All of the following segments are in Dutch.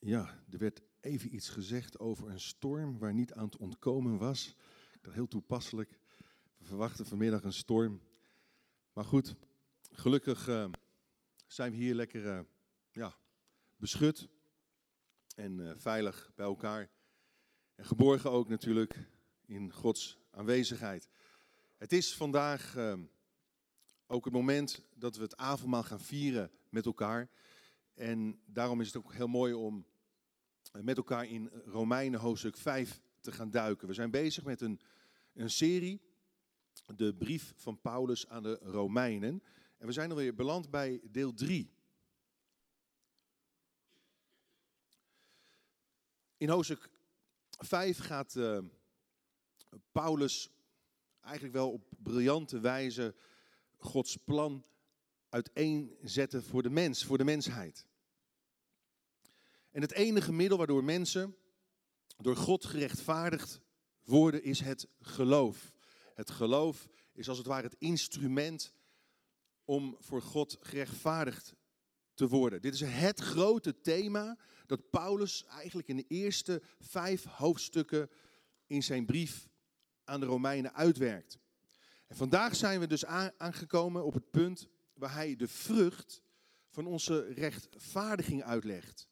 Ja, er werd even iets gezegd over een storm waar niet aan te ontkomen was. Dacht heel toepasselijk. We verwachten vanmiddag een storm. Maar goed, gelukkig uh, zijn we hier lekker uh, ja, beschut en uh, veilig bij elkaar. En geborgen ook natuurlijk in Gods aanwezigheid. Het is vandaag ook het moment dat we het avondmaal gaan vieren met elkaar. En daarom is het ook heel mooi om met elkaar in Romeinen hoofdstuk 5 te gaan duiken. We zijn bezig met een, een serie, de brief van Paulus aan de Romeinen. En we zijn alweer beland bij deel 3. In hoofdstuk 5 gaat uh, Paulus eigenlijk wel op briljante wijze Gods plan uiteenzetten voor de mens, voor de mensheid. En het enige middel waardoor mensen door God gerechtvaardigd worden is het geloof. Het geloof is als het ware het instrument om voor God gerechtvaardigd te worden. Dit is het grote thema dat Paulus eigenlijk in de eerste vijf hoofdstukken in zijn brief aan de Romeinen uitwerkt. En vandaag zijn we dus aangekomen op het punt waar hij de vrucht van onze rechtvaardiging uitlegt.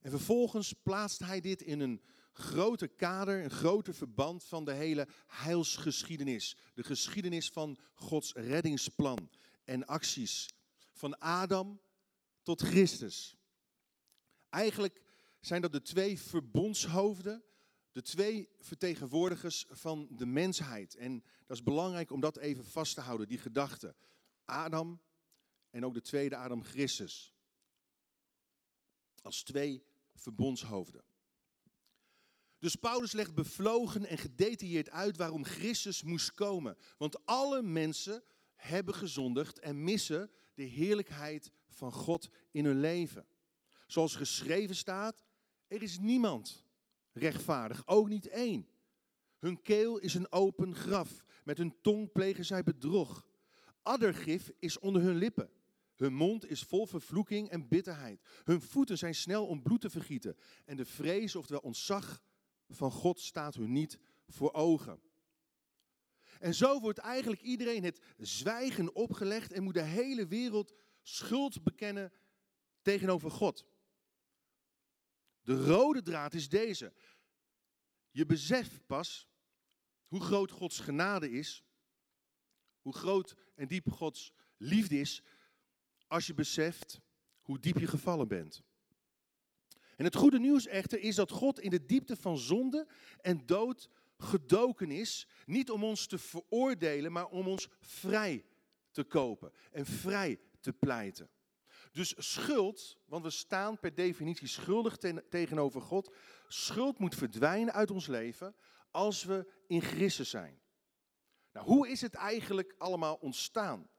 En vervolgens plaatst hij dit in een groter kader, een groter verband van de hele heilsgeschiedenis. De geschiedenis van Gods reddingsplan en acties. Van Adam tot Christus. Eigenlijk zijn dat de twee verbondshoofden, de twee vertegenwoordigers van de mensheid. En dat is belangrijk om dat even vast te houden, die gedachte. Adam en ook de tweede Adam Christus. Als twee verbondshoofden. Dus Paulus legt bevlogen en gedetailleerd uit waarom Christus moest komen. Want alle mensen hebben gezondigd en missen de heerlijkheid van God in hun leven. Zoals geschreven staat, er is niemand rechtvaardig, ook niet één. Hun keel is een open graf, met hun tong plegen zij bedrog. Addergif is onder hun lippen. Hun mond is vol vervloeking en bitterheid. Hun voeten zijn snel om bloed te vergieten. En de vrees, oftewel ontzag van God, staat hun niet voor ogen. En zo wordt eigenlijk iedereen het zwijgen opgelegd en moet de hele wereld schuld bekennen tegenover God. De rode draad is deze. Je beseft pas hoe groot Gods genade is, hoe groot en diep Gods liefde is, als je beseft hoe diep je gevallen bent. En het goede nieuws echter is dat God in de diepte van zonde en dood gedoken is, niet om ons te veroordelen, maar om ons vrij te kopen en vrij te pleiten. Dus schuld, want we staan per definitie schuldig tegenover God, schuld moet verdwijnen uit ons leven als we in Christus zijn. Nou, hoe is het eigenlijk allemaal ontstaan?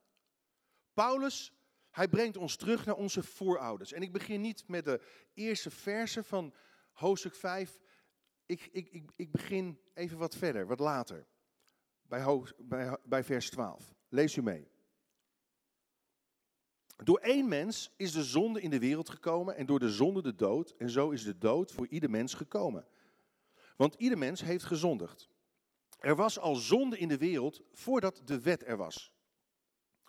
Paulus hij brengt ons terug naar onze voorouders. En ik begin niet met de eerste verse van hoofdstuk 5. Ik, ik, ik, ik begin even wat verder, wat later. Bij, bij, bij vers 12. Lees u mee. Door één mens is de zonde in de wereld gekomen en door de zonde de dood. En zo is de dood voor ieder mens gekomen. Want ieder mens heeft gezondigd. Er was al zonde in de wereld voordat de wet er was.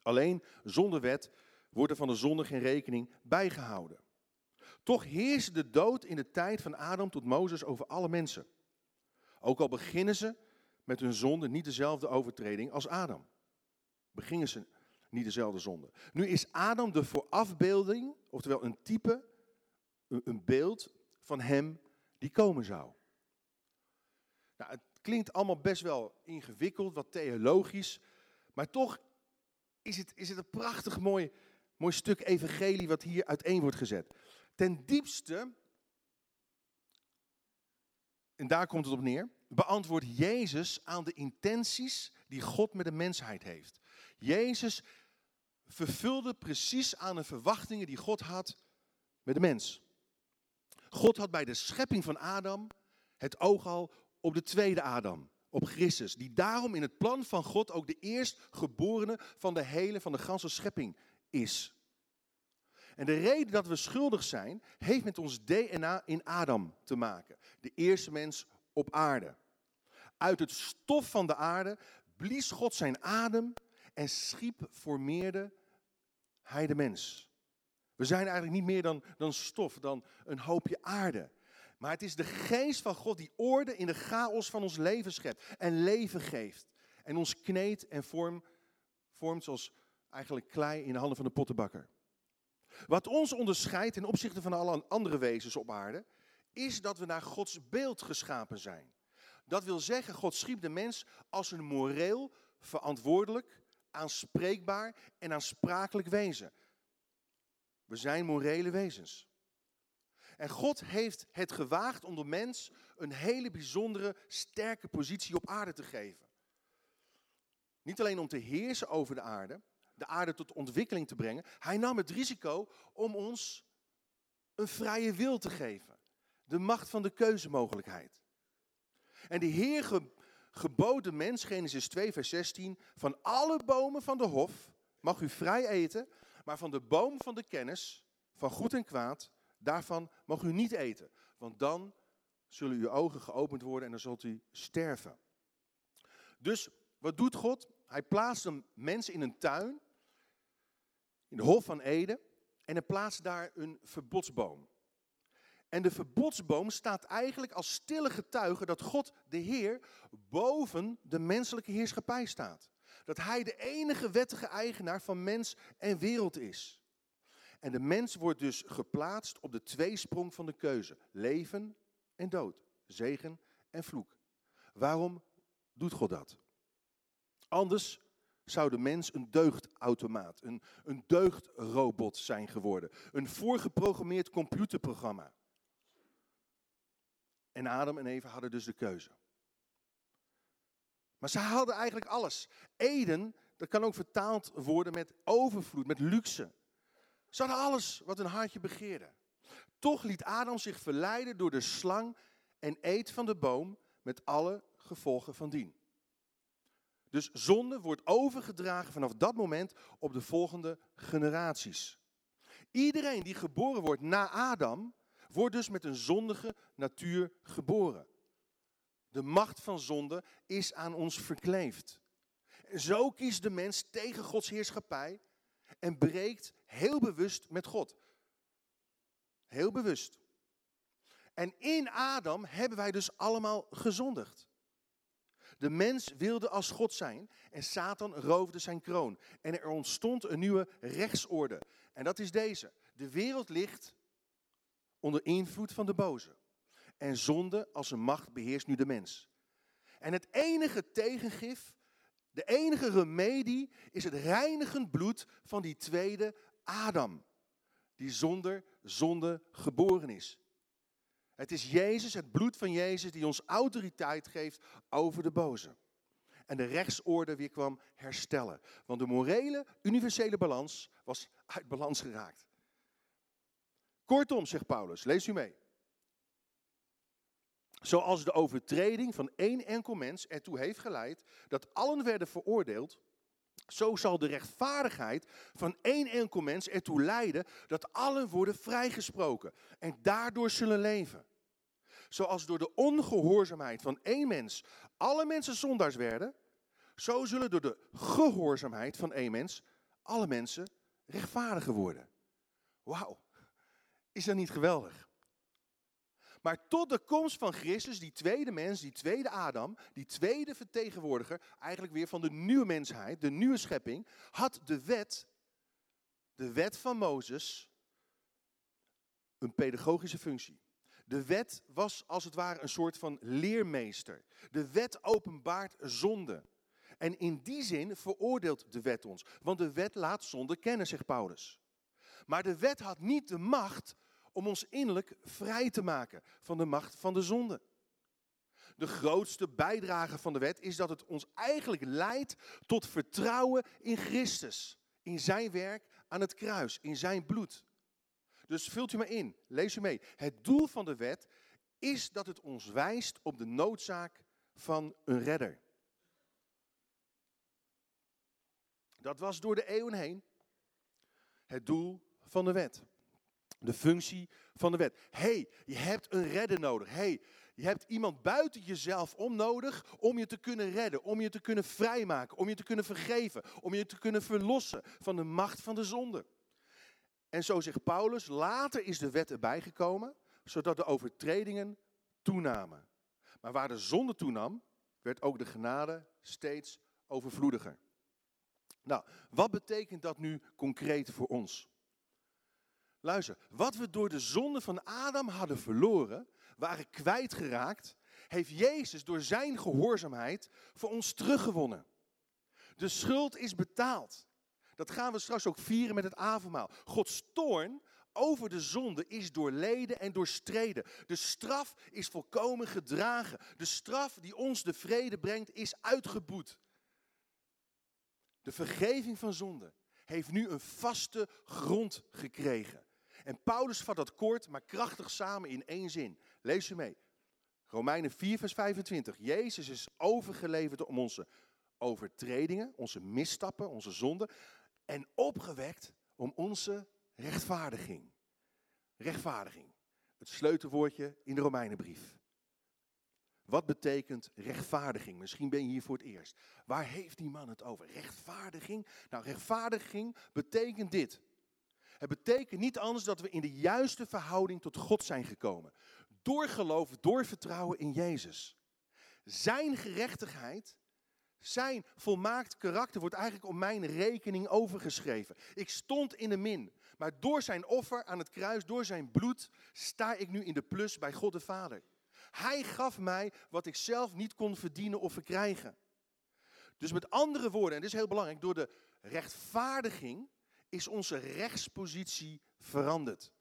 Alleen zonder wet wordt er van de zonde geen rekening bijgehouden. Toch heerste de dood in de tijd van Adam tot Mozes over alle mensen. Ook al beginnen ze met hun zonde niet dezelfde overtreding als Adam. Begingen ze niet dezelfde zonde. Nu is Adam de voorafbeelding, oftewel een type, een beeld van hem die komen zou. Nou, het klinkt allemaal best wel ingewikkeld, wat theologisch, maar toch is het, is het een prachtig mooi Mooi stuk evangelie wat hier uiteen wordt gezet. Ten diepste, en daar komt het op neer, beantwoordt Jezus aan de intenties die God met de mensheid heeft. Jezus vervulde precies aan de verwachtingen die God had met de mens. God had bij de schepping van Adam het oog al op de tweede Adam, op Christus, die daarom in het plan van God ook de eerstgeborene van de hele, van de ganse schepping is. En de reden dat we schuldig zijn, heeft met ons DNA in Adam te maken. De eerste mens op aarde. Uit het stof van de aarde blies God zijn adem en schiep, formeerde hij de mens. We zijn eigenlijk niet meer dan, dan stof, dan een hoopje aarde. Maar het is de geest van God die orde in de chaos van ons leven schept en leven geeft. En ons kneedt en vorm, vormt zoals eigenlijk klei in de handen van de pottenbakker. Wat ons onderscheidt ten opzichte van alle andere wezens op aarde, is dat we naar Gods beeld geschapen zijn. Dat wil zeggen, God schiep de mens als een moreel, verantwoordelijk, aanspreekbaar en aansprakelijk wezen. We zijn morele wezens. En God heeft het gewaagd om de mens een hele bijzondere, sterke positie op aarde te geven. Niet alleen om te heersen over de aarde, de aarde tot ontwikkeling te brengen. Hij nam het risico om ons een vrije wil te geven. De macht van de keuzemogelijkheid. En de Heer gebood de mens, Genesis 2, vers 16, van alle bomen van de hof mag u vrij eten, maar van de boom van de kennis, van goed en kwaad, daarvan mag u niet eten. Want dan zullen uw ogen geopend worden en dan zult u sterven. Dus wat doet God? Hij plaatst een mens in een tuin, in de Hof van Eden, en hij plaatst daar een verbodsboom. En de verbodsboom staat eigenlijk als stille getuige dat God, de Heer, boven de menselijke heerschappij staat. Dat Hij de enige wettige eigenaar van mens en wereld is. En de mens wordt dus geplaatst op de tweesprong van de keuze: leven en dood, zegen en vloek. Waarom doet God dat? Anders zou de mens een deugdautomaat, een, een deugdrobot zijn geworden. Een voorgeprogrammeerd computerprogramma. En Adam en Eva hadden dus de keuze. Maar ze hadden eigenlijk alles. Eden, dat kan ook vertaald worden met overvloed, met luxe. Ze hadden alles wat een hartje begeerde. Toch liet Adam zich verleiden door de slang en eet van de boom met alle gevolgen van dien. Dus zonde wordt overgedragen vanaf dat moment op de volgende generaties. Iedereen die geboren wordt na Adam, wordt dus met een zondige natuur geboren. De macht van zonde is aan ons verkleefd. zo kiest de mens tegen Gods heerschappij en breekt heel bewust met God. Heel bewust. En in Adam hebben wij dus allemaal gezondigd. De mens wilde als God zijn en Satan roofde zijn kroon. En er ontstond een nieuwe rechtsorde. En dat is deze. De wereld ligt onder invloed van de boze. En zonde als een macht beheerst nu de mens. En het enige tegengif, de enige remedie is het reinigend bloed van die tweede Adam. Die zonder zonde geboren is. Het is Jezus, het bloed van Jezus, die ons autoriteit geeft over de boze. En de rechtsorde weer kwam herstellen. Want de morele, universele balans was uit balans geraakt. Kortom, zegt Paulus, lees u mee. Zoals de overtreding van één enkel mens ertoe heeft geleid dat allen werden veroordeeld, zo zal de rechtvaardigheid van één enkel mens ertoe leiden dat allen worden vrijgesproken en daardoor zullen leven. Zoals door de ongehoorzaamheid van één mens alle mensen zondaars werden, zo zullen door de gehoorzaamheid van één mens alle mensen rechtvaardiger worden. Wauw, is dat niet geweldig? Maar tot de komst van Christus, die tweede mens, die tweede Adam, die tweede vertegenwoordiger, eigenlijk weer van de nieuwe mensheid, de nieuwe schepping, had de wet, de wet van Mozes, een pedagogische functie. De wet was als het ware een soort van leermeester. De wet openbaart zonde. En in die zin veroordeelt de wet ons. Want de wet laat zonde kennen, zegt Paulus. Maar de wet had niet de macht om ons innerlijk vrij te maken van de macht van de zonde. De grootste bijdrage van de wet is dat het ons eigenlijk leidt tot vertrouwen in Christus, in zijn werk aan het kruis, in zijn bloed. Dus vult u maar in, lees u mee. Het doel van de wet is dat het ons wijst op de noodzaak van een redder. Dat was door de eeuwen heen het doel van de wet. De functie van de wet. hey, je hebt een redder nodig. hey, je hebt iemand buiten jezelf om nodig om je te kunnen redden, om je te kunnen vrijmaken, om je te kunnen vergeven, om je te kunnen verlossen van de macht van de zonde. En zo zegt Paulus, later is de wet erbij gekomen, zodat de overtredingen toenamen. Maar waar de zonde toenam, werd ook de genade steeds overvloediger. Nou, wat betekent dat nu concreet voor ons? Luister, wat we door de zonde van Adam hadden verloren, waren kwijtgeraakt, heeft Jezus door zijn gehoorzaamheid voor ons teruggewonnen. De schuld is betaald. Dat gaan we straks ook vieren met het avondmaal. Gods toorn over de zonde is doorleden en doorstreden. De straf is volkomen gedragen. De straf die ons de vrede brengt is uitgeboet. De vergeving van zonde heeft nu een vaste grond gekregen. En Paulus vat dat kort, maar krachtig samen in één zin. Lees je mee. Romeinen 4, vers 25. Jezus is overgeleverd om onze overtredingen, onze misstappen, onze zonden. En opgewekt om onze rechtvaardiging. Rechtvaardiging. Het sleutelwoordje in de Romeinenbrief. Wat betekent rechtvaardiging? Misschien ben je hier voor het eerst. Waar heeft die man het over? Rechtvaardiging? Nou, rechtvaardiging betekent dit. Het betekent niet anders dat we in de juiste verhouding tot God zijn gekomen. Door geloof, door vertrouwen in Jezus. Zijn gerechtigheid, zijn volmaakt karakter wordt eigenlijk op mijn rekening overgeschreven. Ik stond in de min, maar door zijn offer aan het kruis, door zijn bloed, sta ik nu in de plus bij God de Vader. Hij gaf mij wat ik zelf niet kon verdienen of verkrijgen. Dus met andere woorden, en dit is heel belangrijk, door de rechtvaardiging is onze rechtspositie veranderd.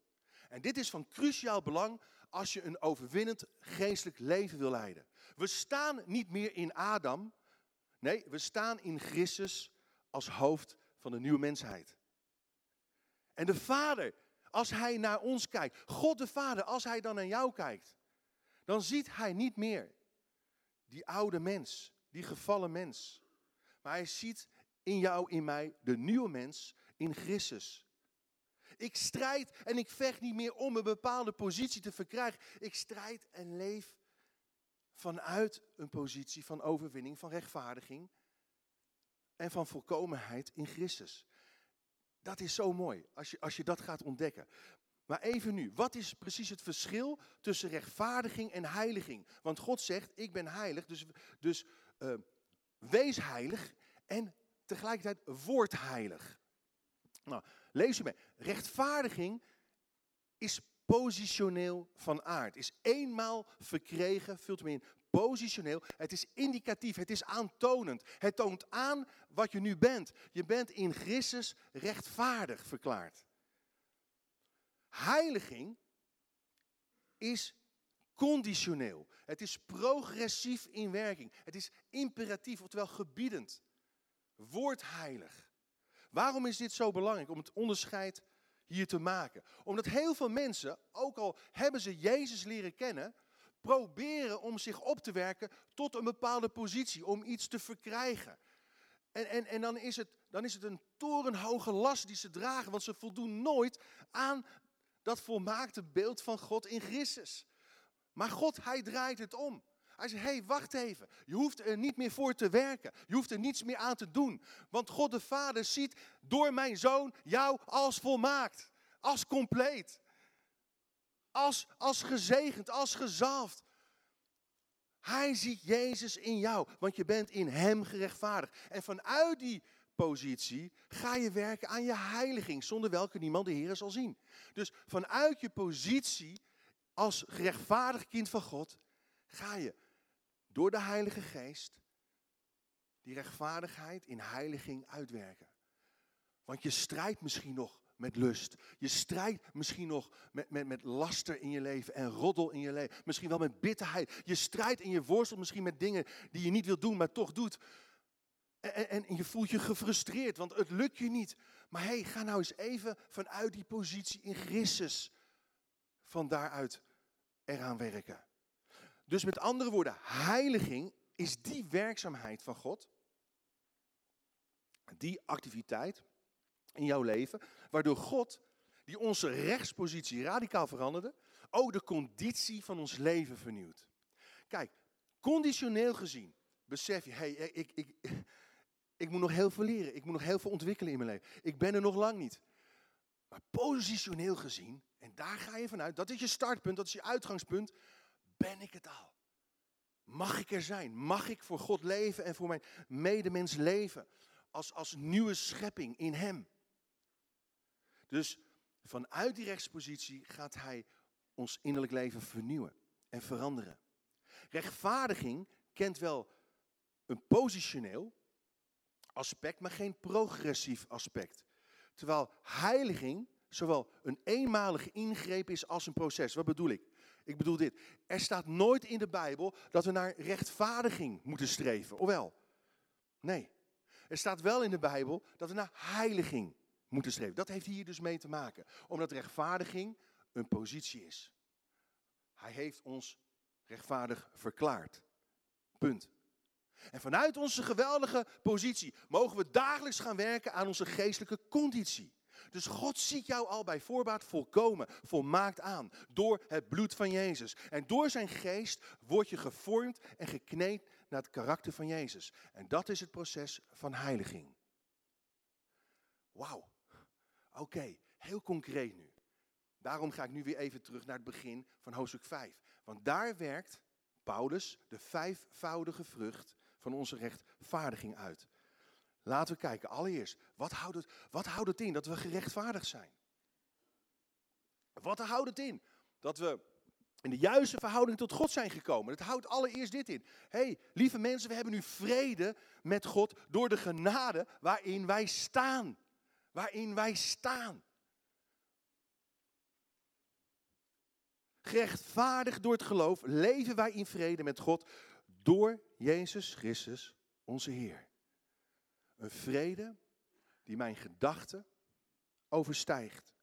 En dit is van cruciaal belang als je een overwinnend geestelijk leven wil leiden. We staan niet meer in Adam, nee, we staan in Christus als hoofd van de nieuwe mensheid. En de Vader, als Hij naar ons kijkt, God de Vader, als Hij dan naar jou kijkt, dan ziet Hij niet meer die oude mens, die gevallen mens. Maar Hij ziet in jou, in mij, de nieuwe mens in Christus. Ik strijd en ik vecht niet meer om een bepaalde positie te verkrijgen. Ik strijd en leef vanuit een positie van overwinning, van rechtvaardiging en van volkomenheid in Christus. Dat is zo mooi als je, als je dat gaat ontdekken. Maar even nu, wat is precies het verschil tussen rechtvaardiging en heiliging? Want God zegt, ik ben heilig, dus, dus uh, wees heilig en tegelijkertijd word heilig. Nou, lees je mee. Rechtvaardiging is positioneel van aard. Is eenmaal verkregen, vult hem in, positioneel. Het is indicatief, het is aantonend. Het toont aan wat je nu bent. Je bent in Christus rechtvaardig verklaard. Heiliging is conditioneel. Het is progressief in werking. Het is imperatief, oftewel gebiedend. Word heilig. Waarom is dit zo belangrijk om het onderscheid hier te maken? Omdat heel veel mensen, ook al hebben ze Jezus leren kennen, proberen om zich op te werken tot een bepaalde positie, om iets te verkrijgen. En, en, en dan, is het, dan is het een torenhoge last die ze dragen, want ze voldoen nooit aan dat volmaakte beeld van God in Christus. Maar God, hij draait het om. Hij hé, hey, wacht even. Je hoeft er niet meer voor te werken. Je hoeft er niets meer aan te doen. Want God de Vader ziet door mijn zoon jou als volmaakt. Als compleet. Als, als gezegend, als gezalfd. Hij ziet Jezus in jou, want je bent in Hem gerechtvaardigd. En vanuit die positie ga je werken aan je heiliging, zonder welke niemand de Heer zal zien. Dus vanuit je positie als gerechtvaardigd kind van God, ga je door de Heilige Geest die rechtvaardigheid in heiliging uitwerken. Want je strijdt misschien nog met lust. Je strijdt misschien nog met, met, met laster in je leven en roddel in je leven. Misschien wel met bitterheid. Je strijdt in je worstel misschien met dingen die je niet wil doen, maar toch doet. En, en, en je voelt je gefrustreerd, want het lukt je niet. Maar hé, hey, ga nou eens even vanuit die positie in Christus van daaruit eraan werken. Dus met andere woorden, heiliging is die werkzaamheid van God, die activiteit in jouw leven, waardoor God die onze rechtspositie radicaal veranderde, ook de conditie van ons leven vernieuwt. Kijk, conditioneel gezien besef je, hey, ik, ik, ik moet nog heel veel leren, ik moet nog heel veel ontwikkelen in mijn leven. Ik ben er nog lang niet. Maar positioneel gezien, en daar ga je vanuit, dat is je startpunt, dat is je uitgangspunt, ben ik het al. Mag ik er zijn? Mag ik voor God leven en voor mijn medemens leven? Als, als nieuwe schepping in Hem. Dus vanuit die rechtspositie gaat Hij ons innerlijk leven vernieuwen en veranderen. Rechtvaardiging kent wel een positioneel aspect, maar geen progressief aspect. Terwijl heiliging zowel een eenmalige ingreep is als een proces. Wat bedoel ik? Ik bedoel dit. Er staat nooit in de Bijbel dat we naar rechtvaardiging moeten streven. Ofwel? Nee. Er staat wel in de Bijbel dat we naar heiliging moeten streven. Dat heeft hier dus mee te maken. Omdat rechtvaardiging een positie is. Hij heeft ons rechtvaardig verklaard. Punt. En vanuit onze geweldige positie mogen we dagelijks gaan werken aan onze geestelijke conditie. Dus God ziet jou al bij voorbaat volkomen, volmaakt aan. Door het bloed van Jezus. En door zijn geest word je gevormd en gekneed naar het karakter van Jezus. En dat is het proces van heiliging. Wauw. Oké, heel concreet nu. Daarom ga ik nu weer even terug naar het begin van hoofdstuk 5. Want daar werkt Paulus de vijfvoudige vrucht van onze rechtvaardiging uit. Laten we kijken. Allereerst, wat houdt het, wat houdt het in dat we gerechtvaardigd zijn? Wat houdt het in? Dat we in de juiste verhouding tot God zijn gekomen. Het houdt allereerst dit in. hey, lieve mensen, we hebben nu vrede met God door de genade waarin wij staan. Waarin wij staan. Gerechtvaardigd door het geloof leven wij in vrede met God door Jezus Christus, onze Heer. Een vrede die mijn gedachten overstijgt.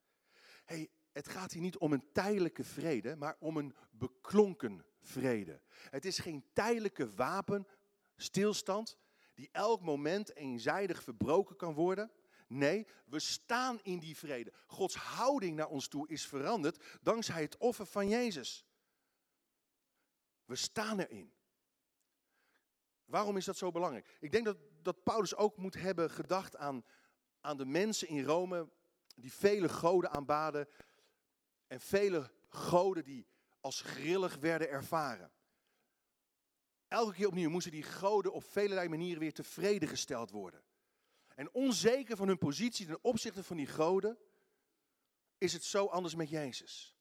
Hey, het gaat hier niet om een tijdelijke vrede, maar om een beklonken vrede. Het is geen tijdelijke wapenstilstand die elk moment eenzijdig verbroken kan worden. Nee, we staan in die vrede. Gods houding naar ons toe is veranderd dankzij het offer van Jezus. We staan erin. Waarom is dat zo belangrijk? Ik denk dat, dat Paulus ook moet hebben gedacht aan, aan de mensen in Rome die vele goden aanbaden en vele goden die als grillig werden ervaren. Elke keer opnieuw moesten die goden op vele manieren weer tevreden gesteld worden. En onzeker van hun positie ten opzichte van die goden, is het zo anders met Jezus.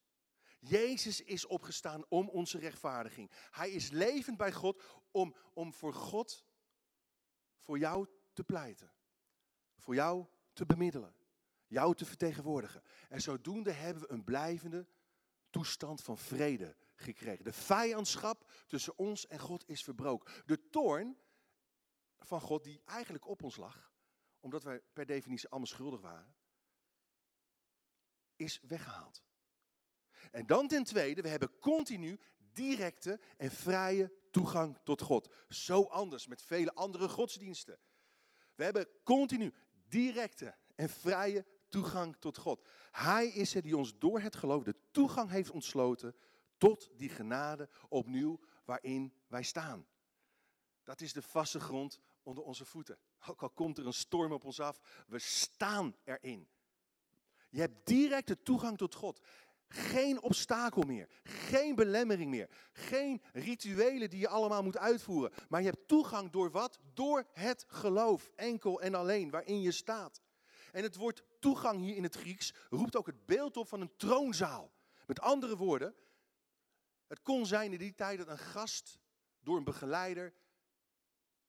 Jezus is opgestaan om onze rechtvaardiging. Hij is levend bij God om, om voor God, voor jou te pleiten. Voor jou te bemiddelen. Jou te vertegenwoordigen. En zodoende hebben we een blijvende toestand van vrede gekregen. De vijandschap tussen ons en God is verbroken. De toorn van God die eigenlijk op ons lag, omdat wij per definitie allemaal schuldig waren, is weggehaald. En dan ten tweede, we hebben continu directe en vrije toegang tot God. Zo anders met vele andere godsdiensten. We hebben continu directe en vrije toegang tot God. Hij is het die ons door het geloof de toegang heeft ontsloten tot die genade opnieuw waarin wij staan. Dat is de vaste grond onder onze voeten. Ook al komt er een storm op ons af, we staan erin. Je hebt directe toegang tot God. Geen obstakel meer. Geen belemmering meer. Geen rituelen die je allemaal moet uitvoeren. Maar je hebt toegang door wat? Door het geloof. Enkel en alleen waarin je staat. En het woord toegang hier in het Grieks roept ook het beeld op van een troonzaal. Met andere woorden, het kon zijn in die tijd dat een gast door een begeleider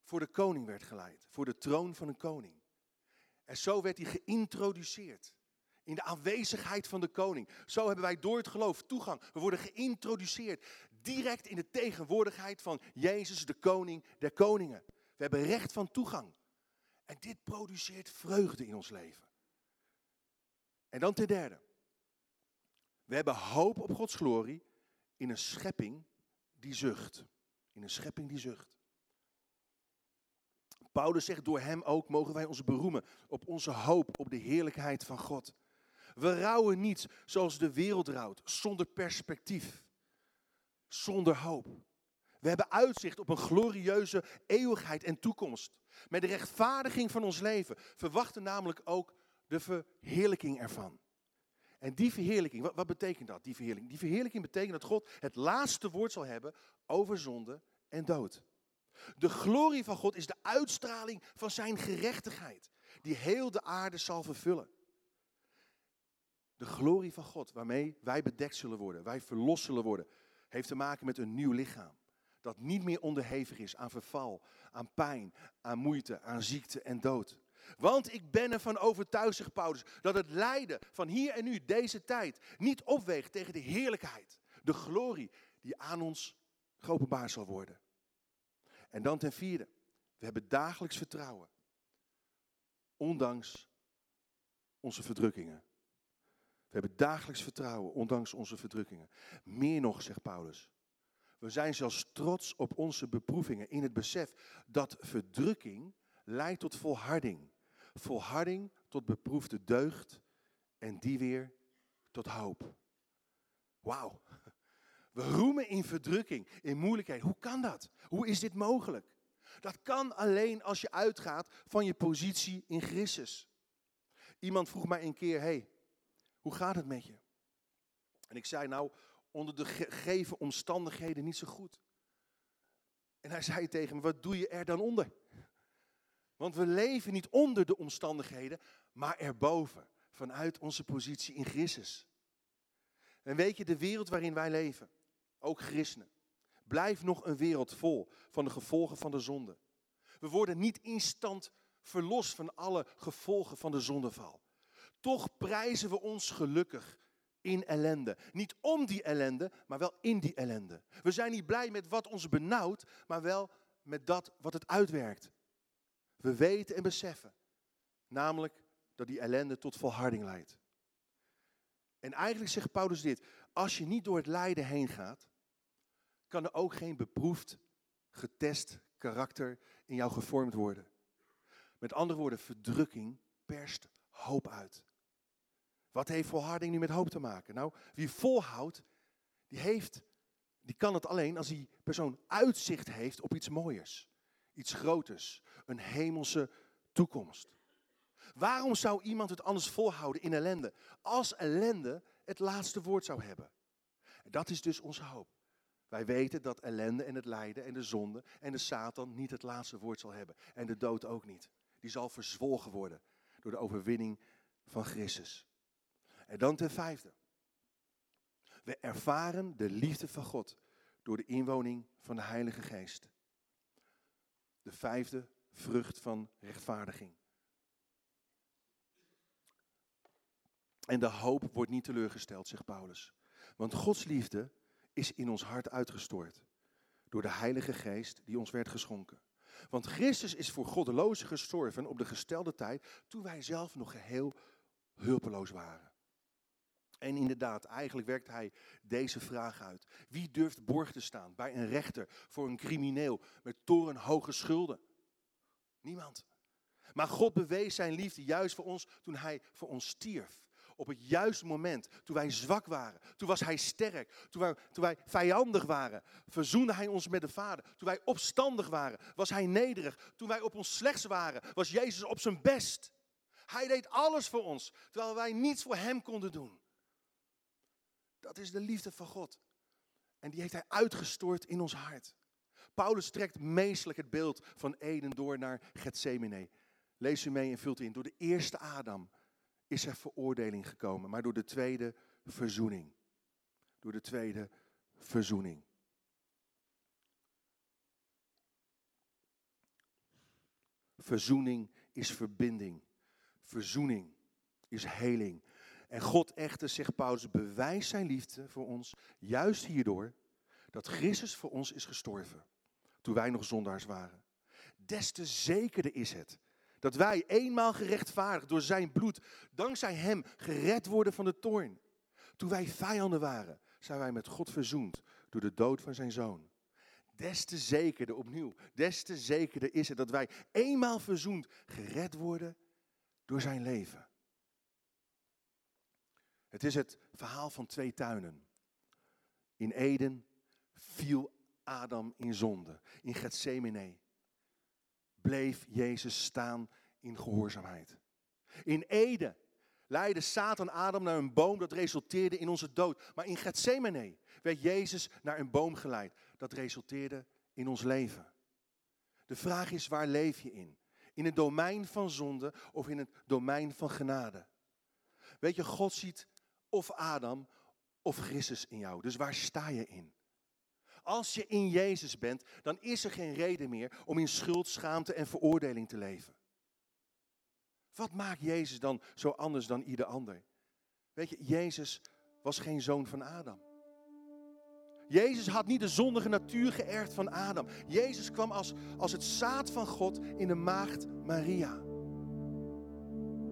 voor de koning werd geleid. Voor de troon van een koning. En zo werd hij geïntroduceerd. In de aanwezigheid van de koning. Zo hebben wij door het geloof toegang. We worden geïntroduceerd direct in de tegenwoordigheid van Jezus, de koning der koningen. We hebben recht van toegang. En dit produceert vreugde in ons leven. En dan ten derde. We hebben hoop op Gods glorie in een schepping die zucht. In een schepping die zucht. Paulus zegt, door hem ook mogen wij ons beroemen op onze hoop, op de heerlijkheid van God. We rouwen niet zoals de wereld rouwt, zonder perspectief, zonder hoop. We hebben uitzicht op een glorieuze eeuwigheid en toekomst. Met de rechtvaardiging van ons leven verwachten namelijk ook de verheerlijking ervan. En die verheerlijking, wat, wat, betekent dat? Die verheerlijking? die verheerlijking betekent dat God het laatste woord zal hebben over zonde en dood. De glorie van God is de uitstraling van zijn gerechtigheid, die heel de aarde zal vervullen. De glorie van God, waarmee wij bedekt zullen worden, wij verlost zullen worden, heeft te maken met een nieuw lichaam. Dat niet meer onderhevig is aan verval, aan pijn, aan moeite, aan ziekte en dood. Want ik ben ervan overtuigd, zegt Paulus, dat het lijden van hier en nu, deze tijd, niet opweegt tegen de heerlijkheid, de glorie die aan ons geopenbaard zal worden. En dan ten vierde, we hebben dagelijks vertrouwen, ondanks onze verdrukkingen. We hebben dagelijks vertrouwen, ondanks onze verdrukkingen. Meer nog, zegt Paulus. We zijn zelfs trots op onze beproevingen in het besef dat verdrukking leidt tot volharding. Volharding tot beproefde deugd en die weer tot hoop. Wauw. We roemen in verdrukking, in moeilijkheid. Hoe kan dat? Hoe is dit mogelijk? Dat kan alleen als je uitgaat van je positie in Christus. Iemand vroeg mij een keer: hey, hoe gaat het met je? En ik zei: Nou, onder de gegeven omstandigheden niet zo goed. En hij zei tegen me: Wat doe je er dan onder? Want we leven niet onder de omstandigheden, maar erboven, vanuit onze positie in Christus. En weet je, de wereld waarin wij leven, ook christenen, blijft nog een wereld vol van de gevolgen van de zonde. We worden niet instant verlost van alle gevolgen van de zondeval. Toch prijzen we ons gelukkig in ellende. Niet om die ellende, maar wel in die ellende. We zijn niet blij met wat ons benauwt, maar wel met dat wat het uitwerkt. We weten en beseffen, namelijk dat die ellende tot volharding leidt. En eigenlijk zegt Paulus dit: als je niet door het lijden heen gaat, kan er ook geen beproefd, getest karakter in jou gevormd worden. Met andere woorden, verdrukking perst hoop uit. Wat heeft volharding nu met hoop te maken? Nou, wie volhoudt, die, heeft, die kan het alleen als die persoon uitzicht heeft op iets mooiers. Iets groters. Een hemelse toekomst. Waarom zou iemand het anders volhouden in ellende? Als ellende het laatste woord zou hebben. Dat is dus onze hoop. Wij weten dat ellende en het lijden en de zonde en de Satan niet het laatste woord zal hebben. En de dood ook niet. Die zal verzwolgen worden door de overwinning van Christus. En dan ten vijfde. We ervaren de liefde van God door de inwoning van de Heilige Geest. De vijfde vrucht van rechtvaardiging. En de hoop wordt niet teleurgesteld, zegt Paulus. Want Gods liefde is in ons hart uitgestort. Door de Heilige Geest die ons werd geschonken. Want Christus is voor goddelozen gestorven op de gestelde tijd toen wij zelf nog geheel hulpeloos waren. En inderdaad, eigenlijk werkt hij deze vraag uit. Wie durft borg te staan bij een rechter voor een crimineel met torenhoge schulden? Niemand. Maar God bewees zijn liefde juist voor ons toen hij voor ons stierf. Op het juiste moment, toen wij zwak waren. Toen was hij sterk. Toen wij, toen wij vijandig waren, verzoende hij ons met de Vader. Toen wij opstandig waren, was hij nederig. Toen wij op ons slechts waren, was Jezus op zijn best. Hij deed alles voor ons, terwijl wij niets voor hem konden doen. Dat is de liefde van God. En die heeft hij uitgestort in ons hart. Paulus trekt meestelijk het beeld van Eden door naar Gethsemane. Lees u mee en vult in. Door de eerste Adam is er veroordeling gekomen, maar door de tweede verzoening. Door de tweede verzoening. Verzoening is verbinding. Verzoening is heling. En God echter, zegt Paulus, bewijst zijn liefde voor ons juist hierdoor dat Christus voor ons is gestorven, toen wij nog zondaars waren. Des te zekerder is het dat wij eenmaal gerechtvaardigd door zijn bloed, dankzij hem, gered worden van de toorn. Toen wij vijanden waren, zijn wij met God verzoend door de dood van zijn zoon. Des te zekerder, opnieuw, des te zekerder is het dat wij eenmaal verzoend, gered worden door zijn leven. Het is het verhaal van twee tuinen. In Eden viel Adam in zonde. In Gethsemane bleef Jezus staan in gehoorzaamheid. In Eden leidde Satan Adam naar een boom dat resulteerde in onze dood. Maar in Gethsemane werd Jezus naar een boom geleid. Dat resulteerde in ons leven. De vraag is, waar leef je in? In het domein van zonde of in het domein van genade? Weet je, God ziet of Adam of Christus in jou. Dus waar sta je in? Als je in Jezus bent, dan is er geen reden meer om in schuld, schaamte en veroordeling te leven. Wat maakt Jezus dan zo anders dan ieder ander? Weet je, Jezus was geen zoon van Adam. Jezus had niet de zondige natuur geërfd van Adam. Jezus kwam als, als het zaad van God in de maagd Maria.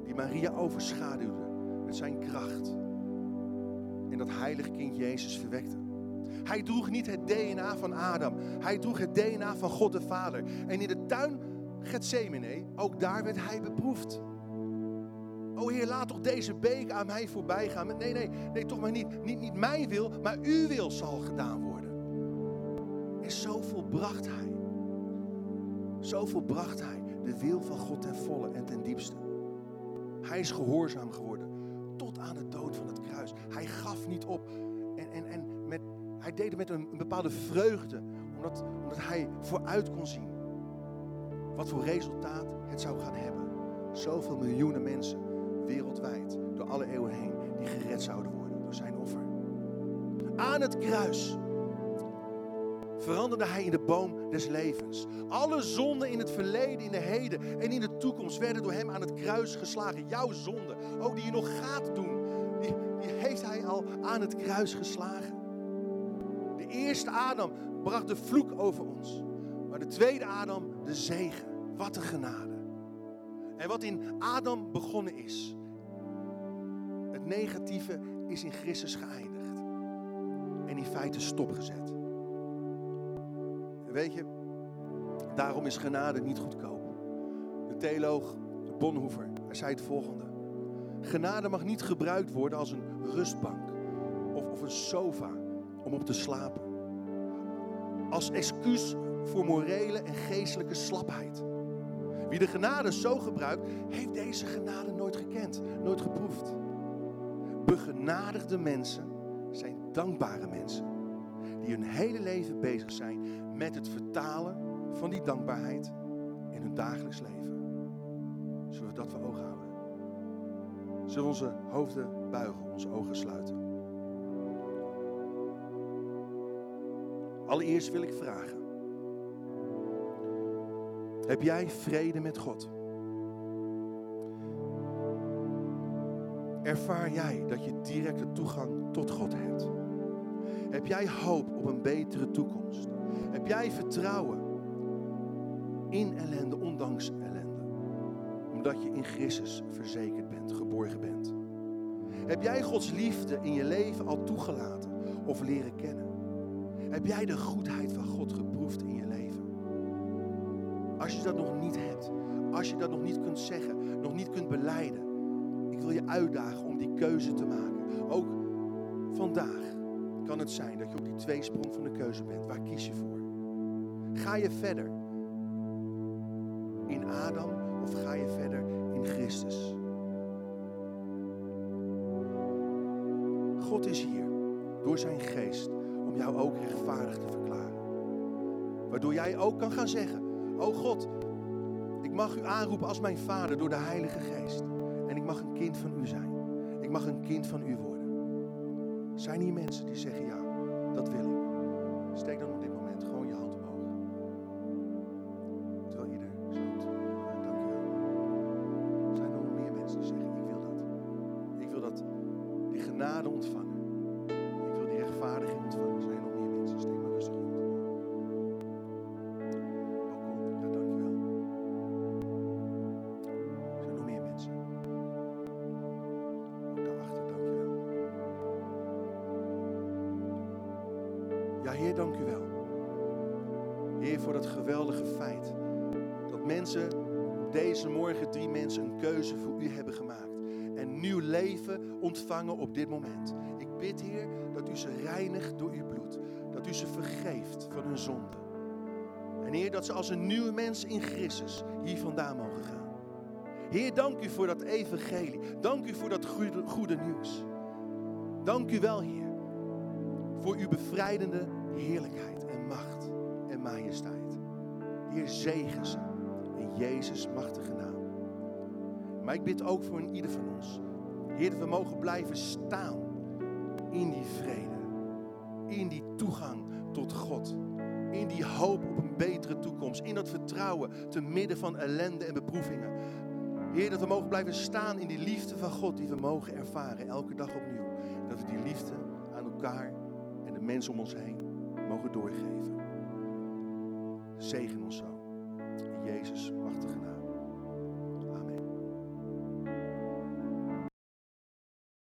Die Maria overschaduwde met zijn kracht. En dat heilige kind Jezus verwekte. Hij droeg niet het DNA van Adam. Hij droeg het DNA van God de Vader. En in de tuin Gethsemane, ook daar werd hij beproefd. O Heer, laat toch deze beek aan mij voorbij gaan. Nee, nee, nee, toch maar niet. Niet, niet mijn wil, maar uw wil zal gedaan worden. En zo volbracht hij. Zo volbracht hij de wil van God ten volle en ten diepste. Hij is gehoorzaam geworden tot aan de dood van het kruis. Hij gaf niet op. En, en, en met, hij deed het met een, bepaalde vreugde, omdat, omdat hij vooruit kon zien wat voor resultaat het zou gaan hebben. Zoveel miljoenen mensen wereldwijd, door alle eeuwen heen, die gered zouden worden door zijn offer. Aan het kruis veranderde hij in de boom des levens. Alle zonden in het verleden, in de heden en in de toekomst werden door hem aan het kruis geslagen. Jouw zonde, ook die je nog gaat doen, die, die heeft hij al aan het kruis geslagen. De eerste Adam bracht de vloek over ons, maar de tweede Adam de zegen. Wat een genade. En wat in Adam begonnen is, het negatieve is in Christus geëindigd. En in feite stopgezet. Weet je, daarom is genade niet goedkoop. De theoloog Bonhoeffer, hij zei het volgende. Genade mag niet gebruikt worden als een rustbank of, of een sofa om op te slapen. Als excuus voor morele en geestelijke slapheid. Wie de genade zo gebruikt, heeft deze genade nooit gekend, nooit geproefd. Begenadigde mensen zijn dankbare mensen. Die hun hele leven bezig zijn met het vertalen van die dankbaarheid in hun dagelijks leven. Zullen we dat voor ogen houden? Zullen we onze hoofden buigen, onze ogen sluiten? Allereerst wil ik vragen. Heb jij vrede met God? Ervaar jij dat je directe toegang tot God hebt? Heb jij hoop op een betere toekomst? Heb jij vertrouwen in ellende, ondanks ellende? Omdat je in Christus verzekerd bent, geborgen bent. Heb jij Gods liefde in je leven al toegelaten of leren kennen? Heb jij de goedheid van God geproefd in je leven? Als je dat nog niet hebt, als je dat nog niet kunt zeggen, nog niet kunt beleiden, ik wil je uitdagen om die keuze te maken. Ook vandaag kan het zijn dat je op die tweesprong van de keuze bent. Waar kies je voor? Ga je verder in Adam of ga je verder in Christus? God is hier door zijn geest om jou ook rechtvaardig te verklaren. Waardoor jij ook kan gaan zeggen: Oh God, ik mag u aanroepen als mijn vader door de Heilige Geest. En ik mag een kind van u zijn. Ik mag een kind van u worden. Zijn hier mensen die zeggen ja, dat wil ik. Steek dan op dit moment dat u ze reinigt door uw bloed. Dat u ze vergeeft van hun zonde. En Heer, dat ze als een nieuwe mens in Christus hier vandaan mogen gaan. Heer, dank u voor dat evangelie. Dank u voor dat goede, nieuws. Dank u wel, Heer, voor uw bevrijdende heerlijkheid en macht en majesteit. Heer, zegen ze in Jezus' machtige naam. Maar ik bid ook voor een ieder van ons. Heer, dat we mogen blijven staan in die vrede. In die toegang tot God. In die hoop op een betere toekomst. In dat vertrouwen te midden van ellende en beproevingen. Heer, dat we mogen blijven staan in die liefde van God die we mogen ervaren elke dag opnieuw. Dat we die liefde aan elkaar en de mensen om ons heen mogen doorgeven. Zegen ons zo. In Jezus' machtige naam.